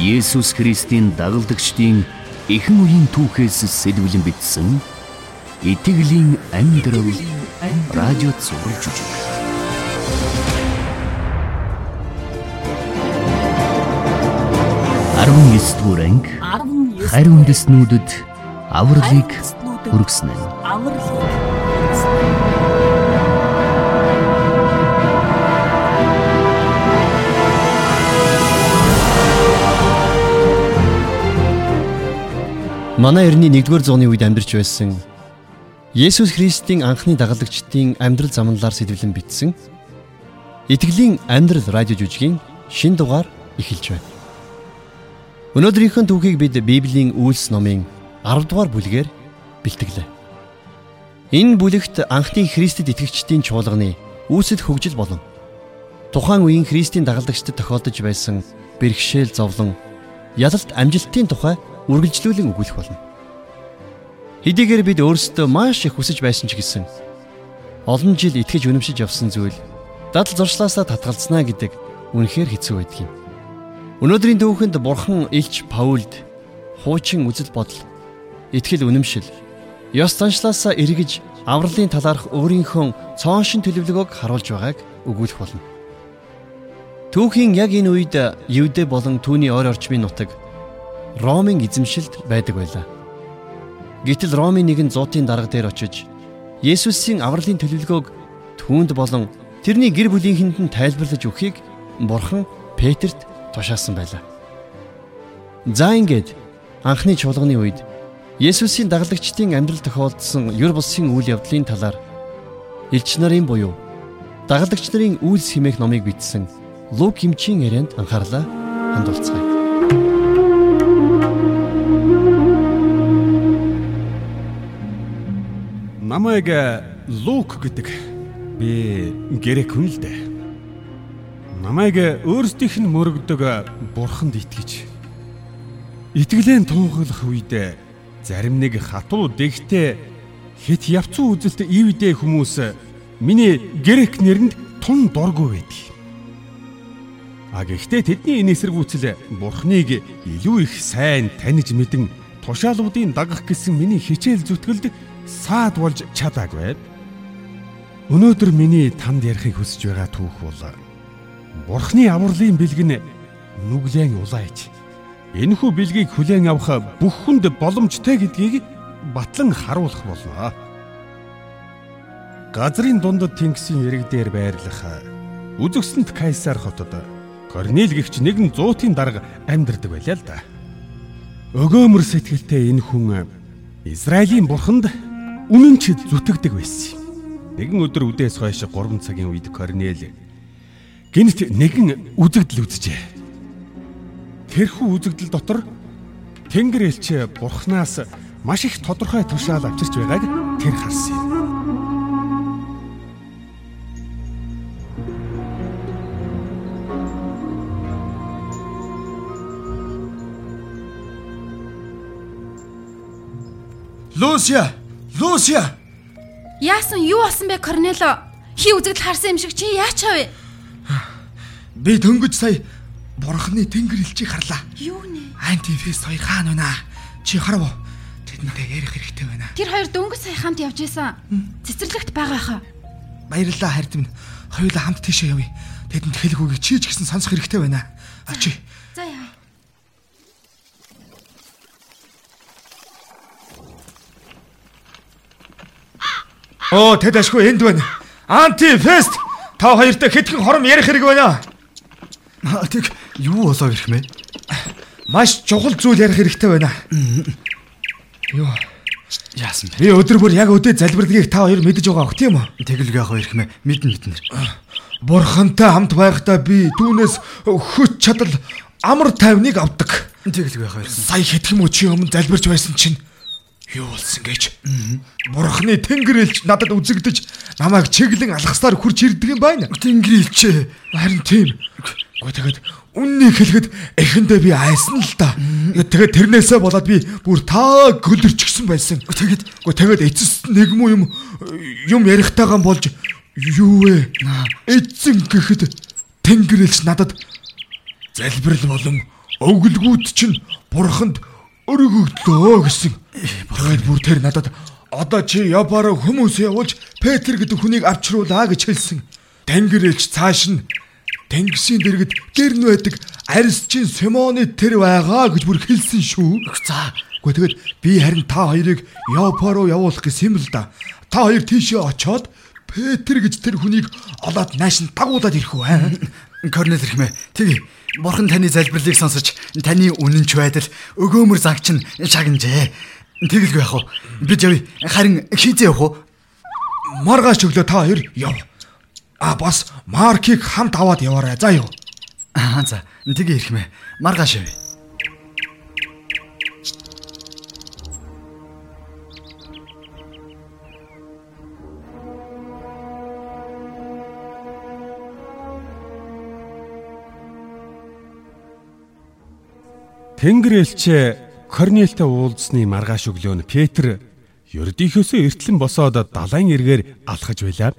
Есүс Христийн дагалдагчдын эхэн үеийн түүхээс сэлбэлэн бичсэн Итгэлийн амьдрал радио цаурын жүжиг. Арван эсдүгээр анги харь үндэснүүдэд авралыг хүргэсэн нь. Манай эртний 1-р зууны үед амьдарч байсан Есүс Христийн анхны дагалдагчдын амьдрал замналаар сэтвэлэн бичсэн Итгэлийн амьдрал радио жүжигийн шин дугаар эхэлж байна. Өнөөдрийнхөө түүхийг бид Библийн Үйлс номын 10 дугаар бүлгээр бэлтгэлээ. Энэ бүлэгт анхны Христэд итгэгчдийн чуулганы үүсэл хөгжил болон тухайн үеийн Христийн дагалдагчдад тохиолдож байсан бэрхшээл зовлон ялалт амжилтын тухай үргэлжлүүлэн өгүүлэх болно. Хэдийгээр бид өөрсдөө маш их хүсэж байсан ч гэсэн олон жил итгэж үнэмшиж явсан зүйл дадал зуршлаасаа татгалзнаа гэдэг үнэхээр хэцүү байдаг юм. Өнөөдрийн дүүхэнд бурхан Илч Паулд хуучин үзэл бодол, итгэл үнэмшил, ёс заншлаасаа эргэж авралын талаарх өөрийнхөө цооншин төлөвлөгөөг харуулж байгааг өгүүлэх болно. Түүхийн яг энэ үед Евдэ болон түүний ойр орчмын нутаг Ромын эзэмшилд байдаг байлаа. Гэтэл Ромын нэгэн зуутын дарга дээр очиж Есүсийн авралын төлөвлөгөөг түүнд болон тэрний гэр бүлийнхэнд нь тайлбарлаж өгөхийг Бурхан Петерт тушаасан байлаа. За ингээд анхны чуулганы үед Есүсийн дагалдагчдын амьдрал тохиолдсон юр бусын үйл явдлын талаар элч нарын буюу дагалдагч нарын үйлс химээх номыг бичсэн Лук хэмчийн ярианд анхаарлаа хандуулцгаая. Намайг э, Лук гэдэг. Би грек хүн л дээ. Намайг э, өөрсдийнх нь мөрөгдөг э, бурханд итгэж итгэлэн тунхаглах үед зарим нэг хатуу дэгтэй хит явцсан үзэлт ивдээ хүмүүс миний грек нэрэнд тун дургүй байдаг. А гэхдээ тэдний энэ эсэргүүцэл бурхныг илүү их сайн таних мэдэн тушаалуудын дагах гэсэн миний хичээл зүтгэлд саад болж чадаагүй. Өнөөдөр миний танд ярихыг хүсэж байгаа түүх бол Бурхны авралын бэлгэн нүглэн улайч. Энэхүү бэлгийг хүлээн авах бүх хүнд боломжтой гэдгийг батлан харуулах болно. Газрын дундад тэнгисийн ирэг дээр байрлах үзэгсэнт Кайсар хотод Корнел гихч нэгэн зуутын дарга амьдардаг байлаа л да. Өгөөмөр сэтгэлтэй энэ хүн Израилийн бурханд үнэн ч зүтгэдэг байсан юм. Нэгэн өдөр үдээс хойш 3 цагийн үед Корнел гинт нэгэн үзэгдэл үзжээ. Тэрхүү үзэгдэл дотор Тэнгэр элч бурхнаас маш их тодорхой тушаал авчирч байгааг тэр харсан юм. Лусия Лусия. Яасан юу болсон бэ Корнело? Хи үзэгдэл харсан юм шиг чи яач авэ? Би дөнгөж сая бурхны тэнгэр элчийг харлаа. Юу нэ? Антифест хоёр хаана байна? Чи харав уу? Тэдэнтэй ярих хэрэгтэй байна. Тэр хоёр дөнгөж сая хамт явж исэн. Цэцэрлэгт байгаа хаа. Баярлалаа хард минь. Хоёулаа хамт тийшээ явъя. Тэдэнд хэлэх үгийг чи ч гэсэн сонсох хэрэгтэй байна. Очи. За яа. Оо тэд ашгүй энд байна. Анти фест та хоёртой хэдхэн хором ярих хэрэг байна. Тэг юу болоо гэх мэ? Маш чухал зүйл ярих хэрэгтэй байна. Юу? Яасан бэ? Би өдөр бүр яг өдөө залбирдгийг та хоёр мэдэж байгаа бох тийм үү? Тэгэлгүй яг хоёр хэмэ мэднэ мэднэ. Бурхантай хамт байхдаа би түүнээс хөт чадал амар тайвныг авдаг. Тэгэлгүй яг хоёр. Сая хэдхэн мөч өмнө залбирч байсан чинь Юу болсон гэж? Бурхны тэнгэр элч надад үзэгдэж намайг чиглэн алхаснаар хурж ирдэг юм байна. Тэнгэр элч харин тийм. Гэхдээ тэгэд үннийг хэлэхэд эхэндээ би айсан л да. Тэгээд тэрнээсээ болоод би бүр таа гөлөрчихсөн байсан. Тэгэд тэгээд эцэст нэг муу юм юм ярихтайгаан болж юу вэ? Эцэн гэхэд тэнгэр элч надад залбирал болон Өвгөлгүүд чинь бурханд өргөгдлөө гэсэн. Тэгээд бүр тэр надад одоо чи Япараа хүмүүс явуулж Петр гэдэг хүнийг авчруулаа гэж хэлсэн. Тэнгэрэлч цааш нь Тэнгисийн дэргэд гэрн байдаг арьсчин Симоны тэр байгаа гэж бүр хэлсэн шүү. За Гэхдээ тэгээд би харин та хоёрыг Япа руу явуулах гэсэн юм л да. Та хоёр тийшээ очоод Петр гэж тэр хүнийг олоод нааш нь дагуулад ирэх үү? Корнел хэрхмээ. Тэг. Бурхан таны залбирлыг сонсож таны үнэнч байдал өгөөмөр загч нь шагнажээ. Тэгэлгүй яах вэ? Бид явъя. Харин хийзээ явах уу? Маргааш өглөө та хоёр яв. А бас Маркийг хамт аваад яваарай. За юу. Аа за. Тэгээ хэрхмээ. Маргааш явъя. Тэнгэр элчээ Корнелтэй уулзсны маргааш өглөө нь Петр ердийнхөөсөө эртлэн босоод далайн эргээр алхаж байлаа.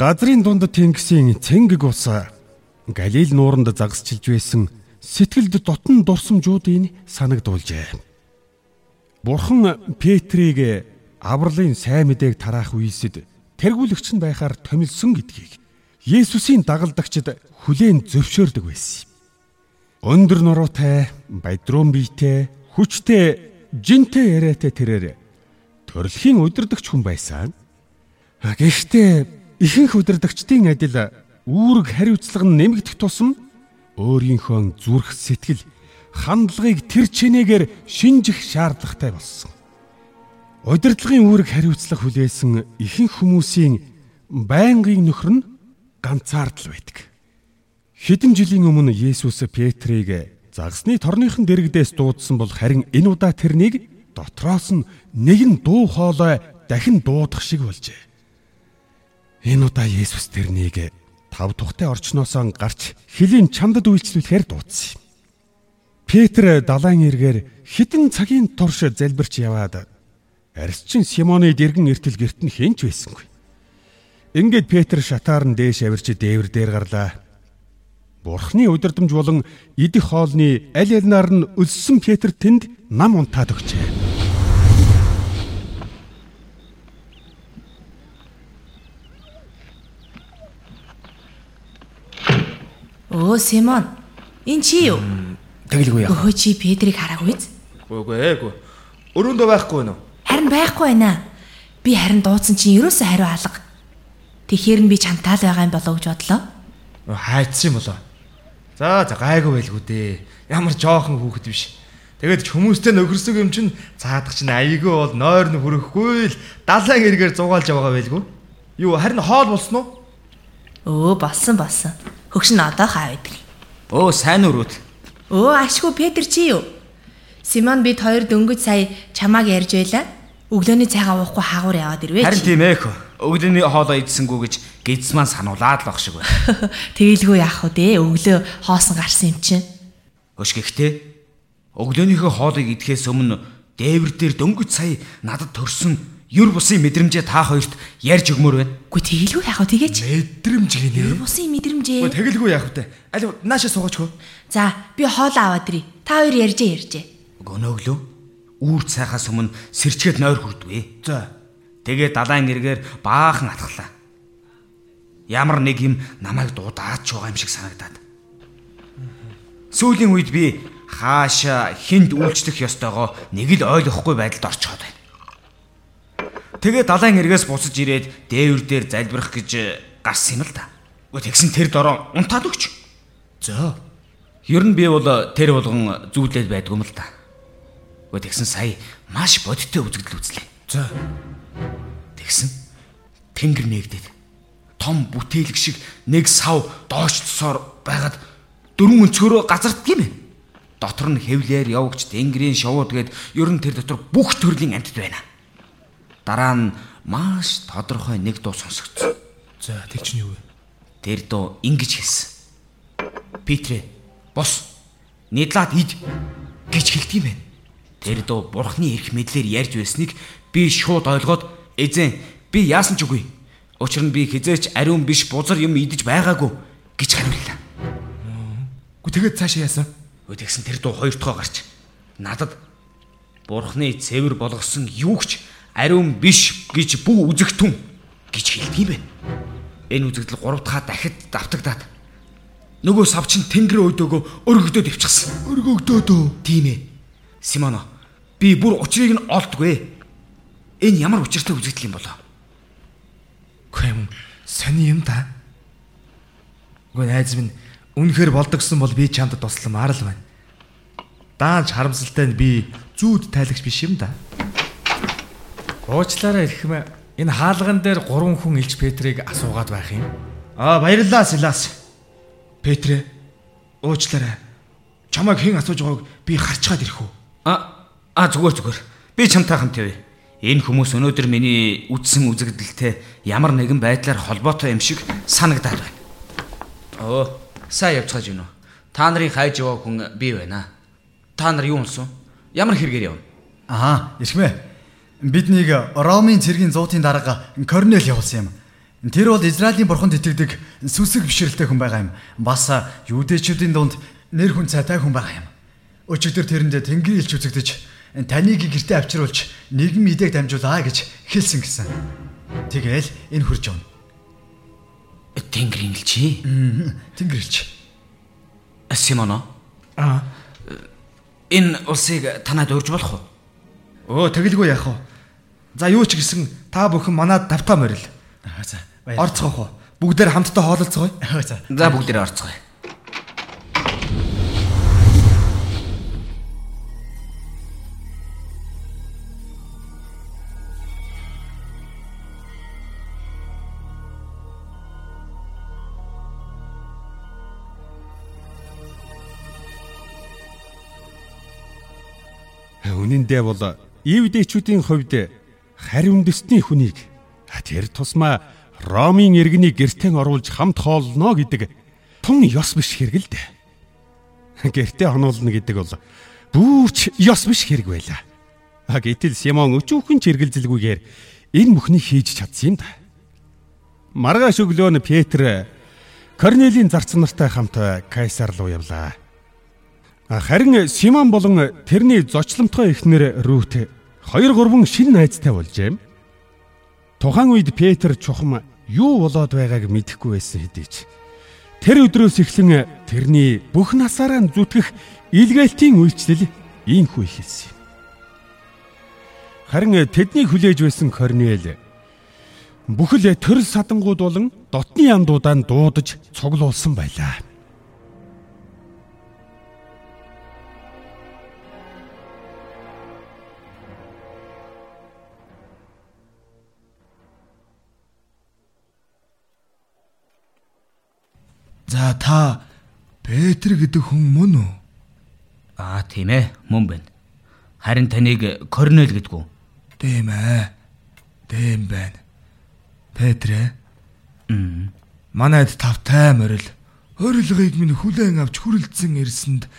Газрын дунд тэнгисийн цэнгэг ус Галил нууранд загасчилж байсан сэтгэлд дотн дурсамжуудыг санагдуулжээ. Бурхан Петрийг авралын сайн мэдээг тараах үеэсэд тэргүүлэгч нь байхаар томилсон гэдгийг Есүсийн дагалдагчид хүлээн зөвшөөрдөг байсан. Өндөр нуруутай, баядруун биетэй, хүчтэй, жинтэй яриатай тэрээр төрөлхийн удирдахч хүн байсан. Гэхдээ ихэнх удирдагчдын адил үүрэг хариуцлага нь нэмэгдэх тусам өөрийнхөө зүрх сэтгэл хандлагыг тэр чинээгээр шинжих шаардлагатай болсон. Удирдлагын үүрэг хариуцлага хүлээсэн ихэнх хүмүүсийн байнгын нөхөр нь ганцаардл байдаг. Хэдэн жилийн өмнө Есүс Петрийг загсны торныхон дэрэгдээс дуудсан бол харин энэ удаа тэрнийг дотроос нь нэгэн дуу хоолой дахин дуудах шиг болжээ. Энэ удаа Есүс тэрнийг тав тухтай орчноосоо гарч хөлийн чамдад үйлчлүүлэхээр дуудсан юм. Петр далайн эргээр хитэн цагийн турш залбирч яваад арсчин Симоны дэргэн эртэл герт нь хинч байсангүй. Ингээд Петр шатаар нь дээш авирч дээвэр дээр гарлаа. Бурхны удирдамж болон идэх хоолны аль альнаар нь өлссөн Петр тэнд нам унтаад өгчээ. Өө Симон. Энэ чи юу? Тэгэлгүй яах. Өө чи Петрийг хараагүй биз? Үгүй ээгүй. Өрөөндөө байхгүй нөө. Харин байхгүй байна. Би харин дуудсан чинь ерөөсөө хариу алга. Тэгэхээр нь би чамтаал байгаа юм болов уу гэж бодлоо. Хайцсан юм болоо. За за гайгүй байлгүй дээ. Ямар жоохон хүүхэд биш. Тэгээд ч хүмүүстэй нөхөрсөг юм чинь цаадах чинь аяйгүй бол нойр нь хүрэхгүй л далайн эргээр зугаалж байгаа байлгүй. Юу харин хоол болсон уу? Өө болсон болсон. Хөгшин одоо хаа байдаг. Оо сайн өрөөд. Өө ашгүй Петр чи юу? Симон бид хоёр дөнгөж сая чамааг ярьж байла. Өглөөний цайгаа уухгүй хаагуур яваад ирвэ. Харин тийм ээх. Өглөөний хоолоо идсэнгүү гэж гидс маань сануулаад л ах шиг байна. Тэгэлгүй яах вэ? Өглөө хоосон гарсан юм чинь. Хөш гэхдээ өглөөнийхөө хоолыг идэхээс өмнө дээвэр дээр дөнгөж сая надад төрсөн юр бусын мэдрэмжээ та хоёрт ярьж өгмөр байна. Үгүй тэгэлгүй яах вэ тэгээч? Мэдрэмж гинэ. Бусын мэдрэмжээ. Үгүй тэгэлгүй яах вэ? Аль наашаа суугачгүй. За би хоол аваад ирье. Та хоёр ярьжээ ярьжээ. Гөнөглөө. Үүр цайхаас өмнө сэрчгээд нойр хүрдвэ. За. Тэгээ далайн эргээр баахан атглаа. Ямар нэг юм намайг дуудаач байгаа юм шиг санагдаад. Сүүлийн үед би хаашаа хүнд үйлчлэх ёстойгоо нэг л ойлгохгүй байдалд орчоод байна. Тэгээ далайн эргээс буцаж ирээд дээвэр дээр залбирах гэж гарсан юм л да. Гэхдээ тэгсэн тэр дороо унтаад өгч. За. Ер нь би бол тэр болгон зүйлээд байдгүй юм л да. Гэхдээ тэгсэн сая маш бодиттой үзэгдэл үзлээ. За. Тэгсэн тэнгэр нээгдээд том бүтээлэг шиг нэг сав доош тусоор байгаад дөрвөн өнцгөрөө юм байна. Дотор нь хэвлэр явагч тэнгэрийн шувууд гээд ер нь тэр дотор бүх төрлийн амьтд байна. Дараа нь маш тодорхой нэг дуу сонсогдсон. За тэг чинь юу вэ? Тэр дуу ингэж хэлсэн. Питрэ бос нийтлаад ид гэж хэлдэг юм байна. Тэр дуу бурхны эрх мэдлэр ярьж байсныг би шууд ойлгоод эзэн би яасан ч үгүй. Учир нь би хизээч ариун биш бузар юм идэж байгаагүй гэж хариуллаа. Гү тэгээд цаашаа яасан? Өө тэгсэн тэр дуу хоёр дахь гарч надад Бурхны цэвэр болгосон юугч ариун биш гэж бүх үзэгтэн гэж хэлдэг юм байна. Энэ үзэгдэл гурав дахь дахид давтагдаад нөгөө савчин тэнгэр өдөөгөө өргөгдөөд ивчихсан. Өргөгдөөд үү? Тийм ээ. Симоно би бүр учрыг нь олдгүй. Энэ ямар учиртай үзэгдэл юм болоо? Гэм сони юм да. Гүн айз минь үнэхээр болдогсон бол би чамд тусламаар л байна. Даанч харамсалтай нь би зүүд тайлагч биш юм да. Уучлаарай ихэм энэ хаалган дээр гурван хүн Илж Петрийг асуугаад байх юм. Аа баярлалаа Силас. Петрэ уучлаарай. Чамайг хэн асууж байгааг би харчгаад ирэх үү? А а зүгээр зүгээр. Би чамтай хамт явъя. Энэ хүмүүс өнөөдөр миний үдсэн үзэгдэлтэй ямар нэгэн байдлаар холбоотой юм шиг санагдаад байна. Оо, сайн явцгааж гинөө. Та нарын хайж яваа хүн би байна. Та нар юу болсон? Ямар хэрэгээр явна? Аа, ирхмээ. Биднийг Ромын цэргийн зуутын дарга Корнел явуулсан юм. Тэр бол Израилийн бурханд итгэдэг сүсэг бишрэлтэй хүн байгаа юм. Бас юудэчүүдийн дунд нэр хүн цайтай хүн байгаа юм. Өчигдөр тэрэнд Тэнгэрийн илч үзэгдэж таныг гэртээ авчруулж нэгэн мэдээг дамжуулаа гэж хэлсэн гэсэн. Тэгэл энэ хурж явна. Тэнгэрийн элчи. Тэнгэр илч. Симоно. Аа. Энэ улсыг танад урьж болох уу? Өө тэгэлгүй яах вэ? За юу ч гэсэн та бүхэн манад давтаа морил. За. баярлалаа. Орцгоох уу? Бүгдээр хамтдаа хоололцгоё. За. Бүгдээрээ орцгоё. Үнэн дээр бол Ивдэчүүдийн хувьд харь үндэсний хүнийг тэр тусмаа Ромын иргэний гертэн оруулж хамт хоолно гэдэг тун ёс биш хэрэг л дээ. Гэртээ хонуулна гэдэг бол бүрч ёс биш хэрэг байлаа. А гэтэл Симон өчүүхэн ч эргэлзэлгүйгээр энэ бүхнийг хийж чадсан юм да. Маргааш өглөө нь Петр Корнелийн зарц нартай хамт Кайсар руу явлаа. Харин Симон болон тэрний зочломтгой эхнэр Рут 2 3 шин найзтай болжээ. Тухайн үед Петр чухам юу болоод байгааг мэдэхгүй байсан хэдий ч тэр өдрөөс эхлэн тэрний бүх насаараа зүтгэх илгээлтийн үйлчлэл ийхүү ихэлсэн юм. Харин тэдний хүлээж байсан Корнел бүхэл төрөл садангууд болон дотны яндуудаа дуудаж цуглуулсан байлаа. За та Петр гэдэг хүн мөн үү? Аа тийм ээ, мөн байна. Харин таныг Корнел гэдэг үү? Тийм ээ. Тийм байна. Петрэ. Мм. Манайд тавтай морил. Орилгыг минь хүлээн авч хүрэлцэн ирсэнд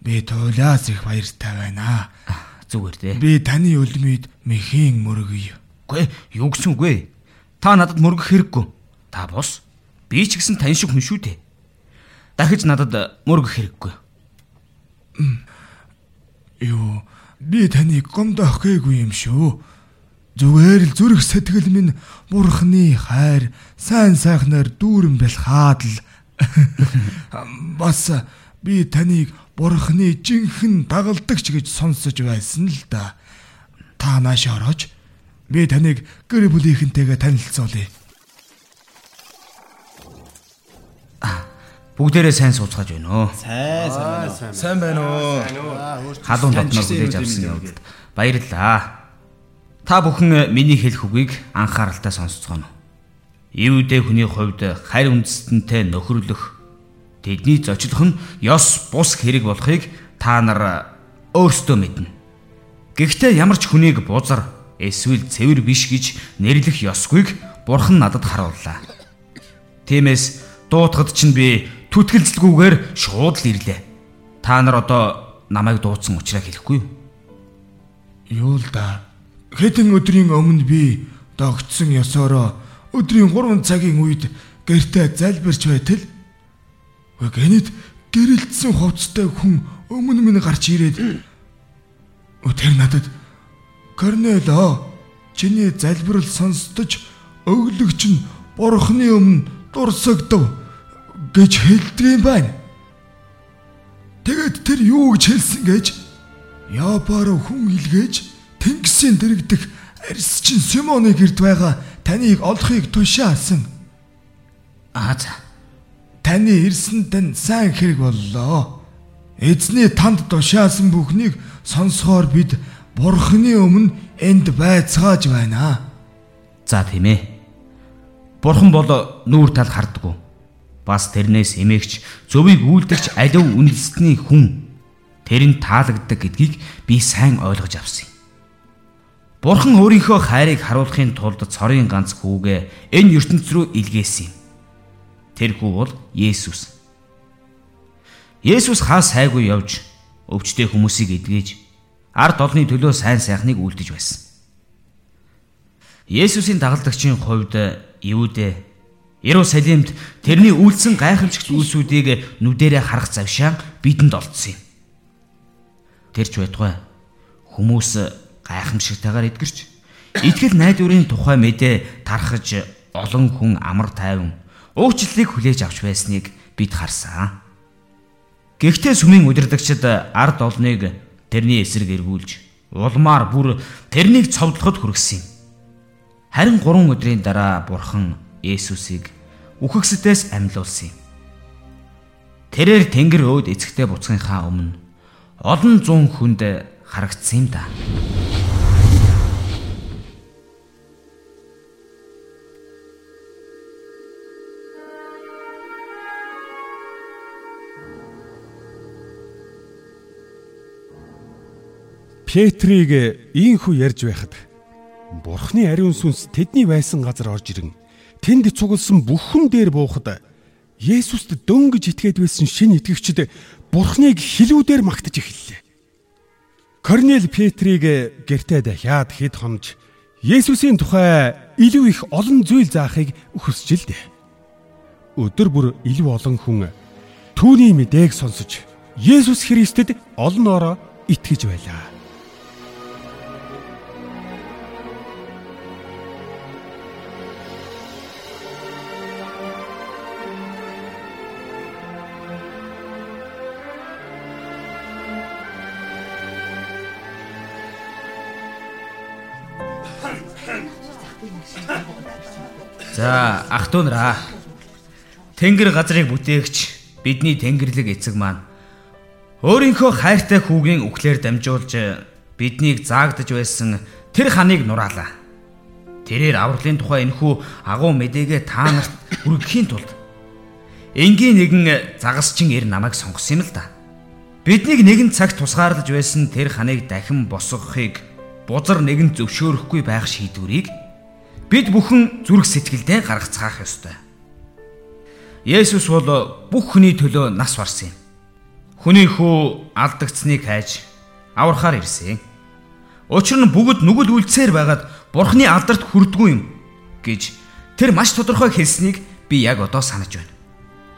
би туйлаас их баяртай байна. Зүгээр дээ. Би таны үлмид мэхийн мөргөе. Гүй юу гэсэн үг вэ? Та надад мөргөх хэрэггүй. Та бос. Би ч гэсэн тань шиг хүн шүү дээ. Дахиж надад мөргөх хэрэггүй. Юу, би таныг гомдоох гээгүй юм шүү. Зүгээр л зүрх сэтгэл минь бурхны хайр, сайн сайхнаар дүүрэн бэлхаад л бас би таныг бурхны жинхэнэ дагалдагч гэж сонсож байсан л да. Та нааш орооч. Би таныг гэр бүлийнхэнтэйгээ танилцуулъя. Бүгдээрээ сайн сууцгааж байна оо. Сайн байна уу? Халуун дотноор хүлээж авсан явдалд баярлалаа. Та бүхэн миний хэлэх үгийг анхааралтай сонсцгооно. Ивдэ хүний хувьд харь үндэстэнтэй нөхөрлөх тэдний зочлох нь ёс бус хэрэг болохыг та нар өөрсдөө мэднэ. Гэхдээ ямар ч хүнийг бузар эсвэл цэвэр биш гэж нэрлэх ёсгүйг бурхан надад харууллаа. Тиймээс дуутахад чинь би түтгэлзэлгүйгээр шууд л ирлээ. Та нар одоо намайг дуудсан учраас хэлэхгүй юу? Юу л да. Хэдэн өдрийн өмнө би догтсон ёсороо өдрийн 3 цагийн үед гэртээ залбирч байтал. Гэнэт гэрэлтсэн хувцтай хүн өмнө минь гарч ирээд тэр надад Корнело чиний залбирал сонсдож өглөгч нь бурхны өмнө дурсагдав гэж хэлдэг юм байна. Тэгээд тэр юу гэж хэлсэн гэж Япаар хүн илгээж Тэнгисийн дэрэгдэх арьсчин Симоны гэрд байгаа таныг олохыг тушаасан. Аа за. Таны ирсэнд тань сайн хэрэг боллоо. Эзний танд тушаасан бүхнийг сонсохоор бид Бурхны өмнө энд байцгааж байна. За тийм ээ. Бурхан бол нүүр тал хардггүй. Бас тэрнээс эмээгч зөвийг үйлдэгч алив үндэстний хүн тэрэнд таалагддаг гэдгийг би сайн ойлгож авсан юм. Бурхан өөрийнхөө хайрыг харуулахын тулд цорын ганц хүүгээ энэ ертөнц рүү илгээсэн юм. Тэр хүү бол Есүс. Есүс хаа сайгүй явж өвчтэй хүмүүсийг эдгэж ард олны төлөө сайн сайхныг үлдэж байсан. Есүсийн дагалдагчийн хувьд Иудэ Иерусалимд тэрний үйлсэн гайхамшигт үйлсүүдийг нүдэрээ харах завшаан бидэнд олдсон юм. Тэрч байтугай хүмүүс гайхамшигтайгаар эдгэрч итгэл найдварын тухай мэдээ тархаж олон хүн амар тайван уучлалыг хүлээж авч байсныг бид харсан. Гэхдээ сүмийн удирдагчид ард олныг тэрний эсрэг эргүүлж улмаар бүр тэрнийг цовдлоход хүргэсэн юм. Харин 3 өдрийн дараа бурхан Есүсийг үхэгсдээс амьлуулсан юм. Тэрээр тэнгэр өөд эцэгтэй буцхынхаа өмнө олон зуун хүнд харагдсан юм да. Петрийг ийхүү ярьж байхад Бурхны ариун сүнс тэдний байсан газар орж ирэн тэнд цугласан бүх хүн дээр буухад Есүст дөнгөж итгээд байсан шинэ итгэгчд Бурхныг хилүүдээр магтаж эхэллээ. Корнел Петрийг гэртээ дахиад хэд хонж Есүсийн тухай илүү их олон зүйл заахыг хүсэж л дээ. Өдөр бүр илүү олон хүн түүний мэдээг сонсож Есүс Христэд олноороо итгэж байлаа. За ах トゥ нараа. Тэнгэр газрыг бүтээгч бидний тэнгэрлэг эцэг маань өөрийнхөө хайртай хүүгийн үхлээр дамжуулж биднийг заагдж байсан тэр ханыг нураалаа. Тэрээр авралын тухай энхүү агуу мэдээгээ та нарт хүргэхийн тулд энгийн нэгэн загасчин ир намайг сонгосон юм л да. Биднийг нэгэн цагт тусгаарлаж байсан тэр ханыг дахин босгохыг бузар нэгэн зөвшөөрөхгүй байх шийдвэрийг бид бүхэн зүрх сэтгэлдээ гаргацгаах ёстой. Есүс бол бүх хүний төлөө нас барсан юм. Хүний хүү алдагдсныг хайж аврахаар ирсэн. Учир нь бүгд нүгэл үлдсээр байгаад Бурхны алдарт хүрдгүй юм гэж тэр маш тодорхой хэлснийг би яг одоо санаж байна.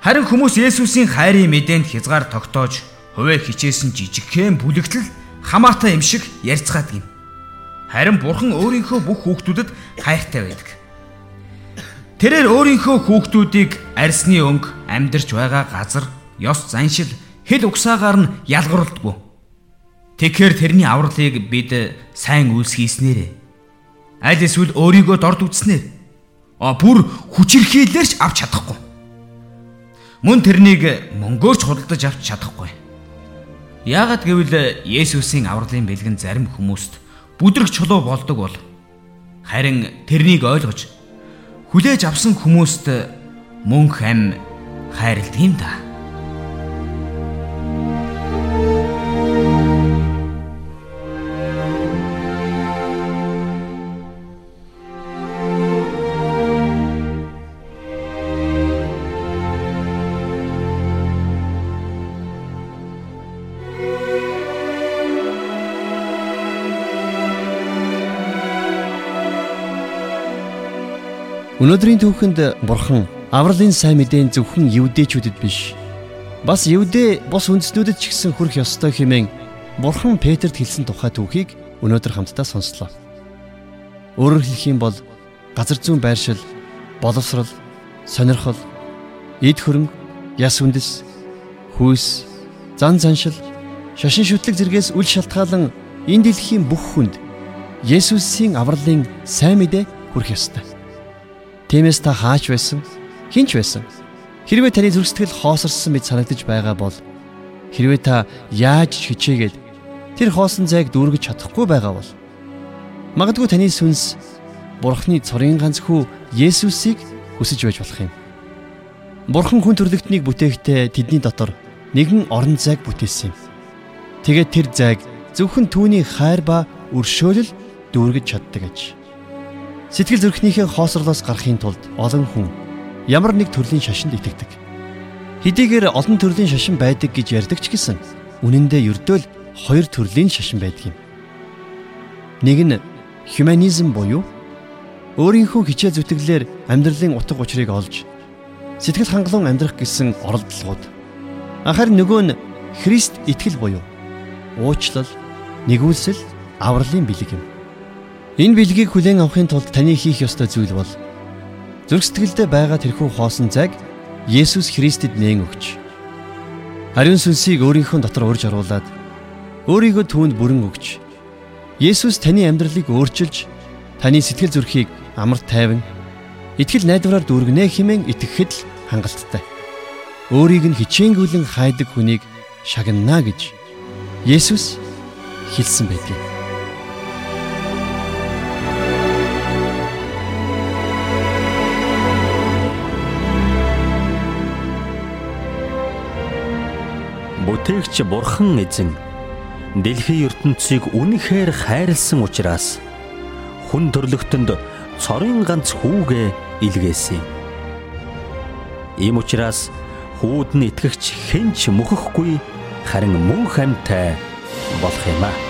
Харин хүмүүс Есүсийн хайрын мэдээнд хязгаар тогтоож хувиа хичээсэн жижигхэн бүлэгтэл хамаатай юм шиг ярьцгаад юм. Харин бурхан өөрийнхөө бүх хүүхдүүдэд хайртай байдаг. Тэрээр өөрийнхөө хүүхдүүдийг арьсны өнгө амьдарч байгаа газар, ёс заншил, хэл угсаагаар нь ялгаруулдаггүй. Тэгэхээр тэрний авралыг бид сайн үйлс хийснээрээ аль эсвэл өөрийгөө дорд үзснээр а бүр хүчирхийлээрч авч чадахгүй. Мөн тэрнийг мөнгөөрч худалдаж авч чадахгүй. Яагад гэвэл Есүсийн авралын бэлгэн зарим хүмүүст бүдрэг чулуу болдог бол харин тэрнийг ойлгож хүлээж авсан хүмүүст мөнх ам хайрлдаг юм да. Өнөөдрийн түүхэнд Бурхан авралын сайн мэдээ зөвхөн евдээчүүдэд биш Бас Евдэ бус үндэснүүдэд ч гэсэн хүрх ёстой хэмээн Бурхан Петерт хэлсэн тухай түүхийг өнөөдөр хамтдаа сонслоо. Өөрөөр хэлэх юм бол газар зүүн байршил, боловсрал, сонирхол, эд хөрөнгө, яс үндэс, хүйс, зан заншил, шашин шүтлэг зэргээс үл шалтгаалan энэ дэлхийн бүх хүнд Есүсийн авралын сайн мэдээ хүрэх ёстой. Тиймээс та хаач байсан, хинч байсан. Хэрвээ таны зүрх сэтгэл хоосорсон мэт санагдаж байгаа бол хэрвээ та яаж хичээгээд тэр хоосон зайг дүүргэж чадахгүй байгаа бол магадгүй таны сүнс Бурхны цорын ганц хүү Есүсийг хүсэж байж болох юм. Бурхан хүн төрлөختнийг бүтээхдээ тэдний дотор нэгэн орон зайг бүтээсэн юм. Тэгээд тэр зайг зөвхөн түүний хайр ба өршөөлөл дүүргэж чаддаг аж. Сэтгэл зүрхнийхээ хоосорлоос гарахын тулд олон хүн ямар нэг төрлийн шашинд итгэдэг. Хэдийгээр олон төрлийн шашин байдаг гэж ярьдаг ч гэсэн үнэн дээр ердөөл хоёр төрлийн шашин байдаг юм. Нэг нь хуманизм буюу өөрийнхөө хичээл зүтгэлээр амьдралын утга учирыг олж сэтгэл хангалуун амьдрах гэсэн оролдлогод. Харин нөгөө нь Христ итгэл буюу уучлал, нэгүүлсэл, авралын бэлэг юм. Энэ бэлгийг хүлээн авахын тулд таны хийх ёстой зүйл бол зүрх сэтгэлдээ байгаа тэрхүү хоосон зайг Есүс Христэд нээн өгч ариун сүнсийг өөрийнхөө дотор урьж оруулад өөрийгөө түүнд бүрэн өгч Есүс таны амьдралыг өөрчилж таны сэтгэл зүрхийг амар тайван итгэл найдвараар дүүргэнэ хэмээн итгэхэд л хангалттай. Өөрийг нь хичээнгүйлэн хайдаг хүнийг шагнана гэж Есүс хэлсэн байдаг. Бүтээгч Бурхан эзэн дэлхийн ертөнцийг үнэхээр хайрлсан учраас хүн төрлөختөнд цорын ганц хүүгээ илгээсэн. Ийм учраас хүүд нь итгэгч хэн ч мөхөхгүй харин мөнх амьтай болох юм аа.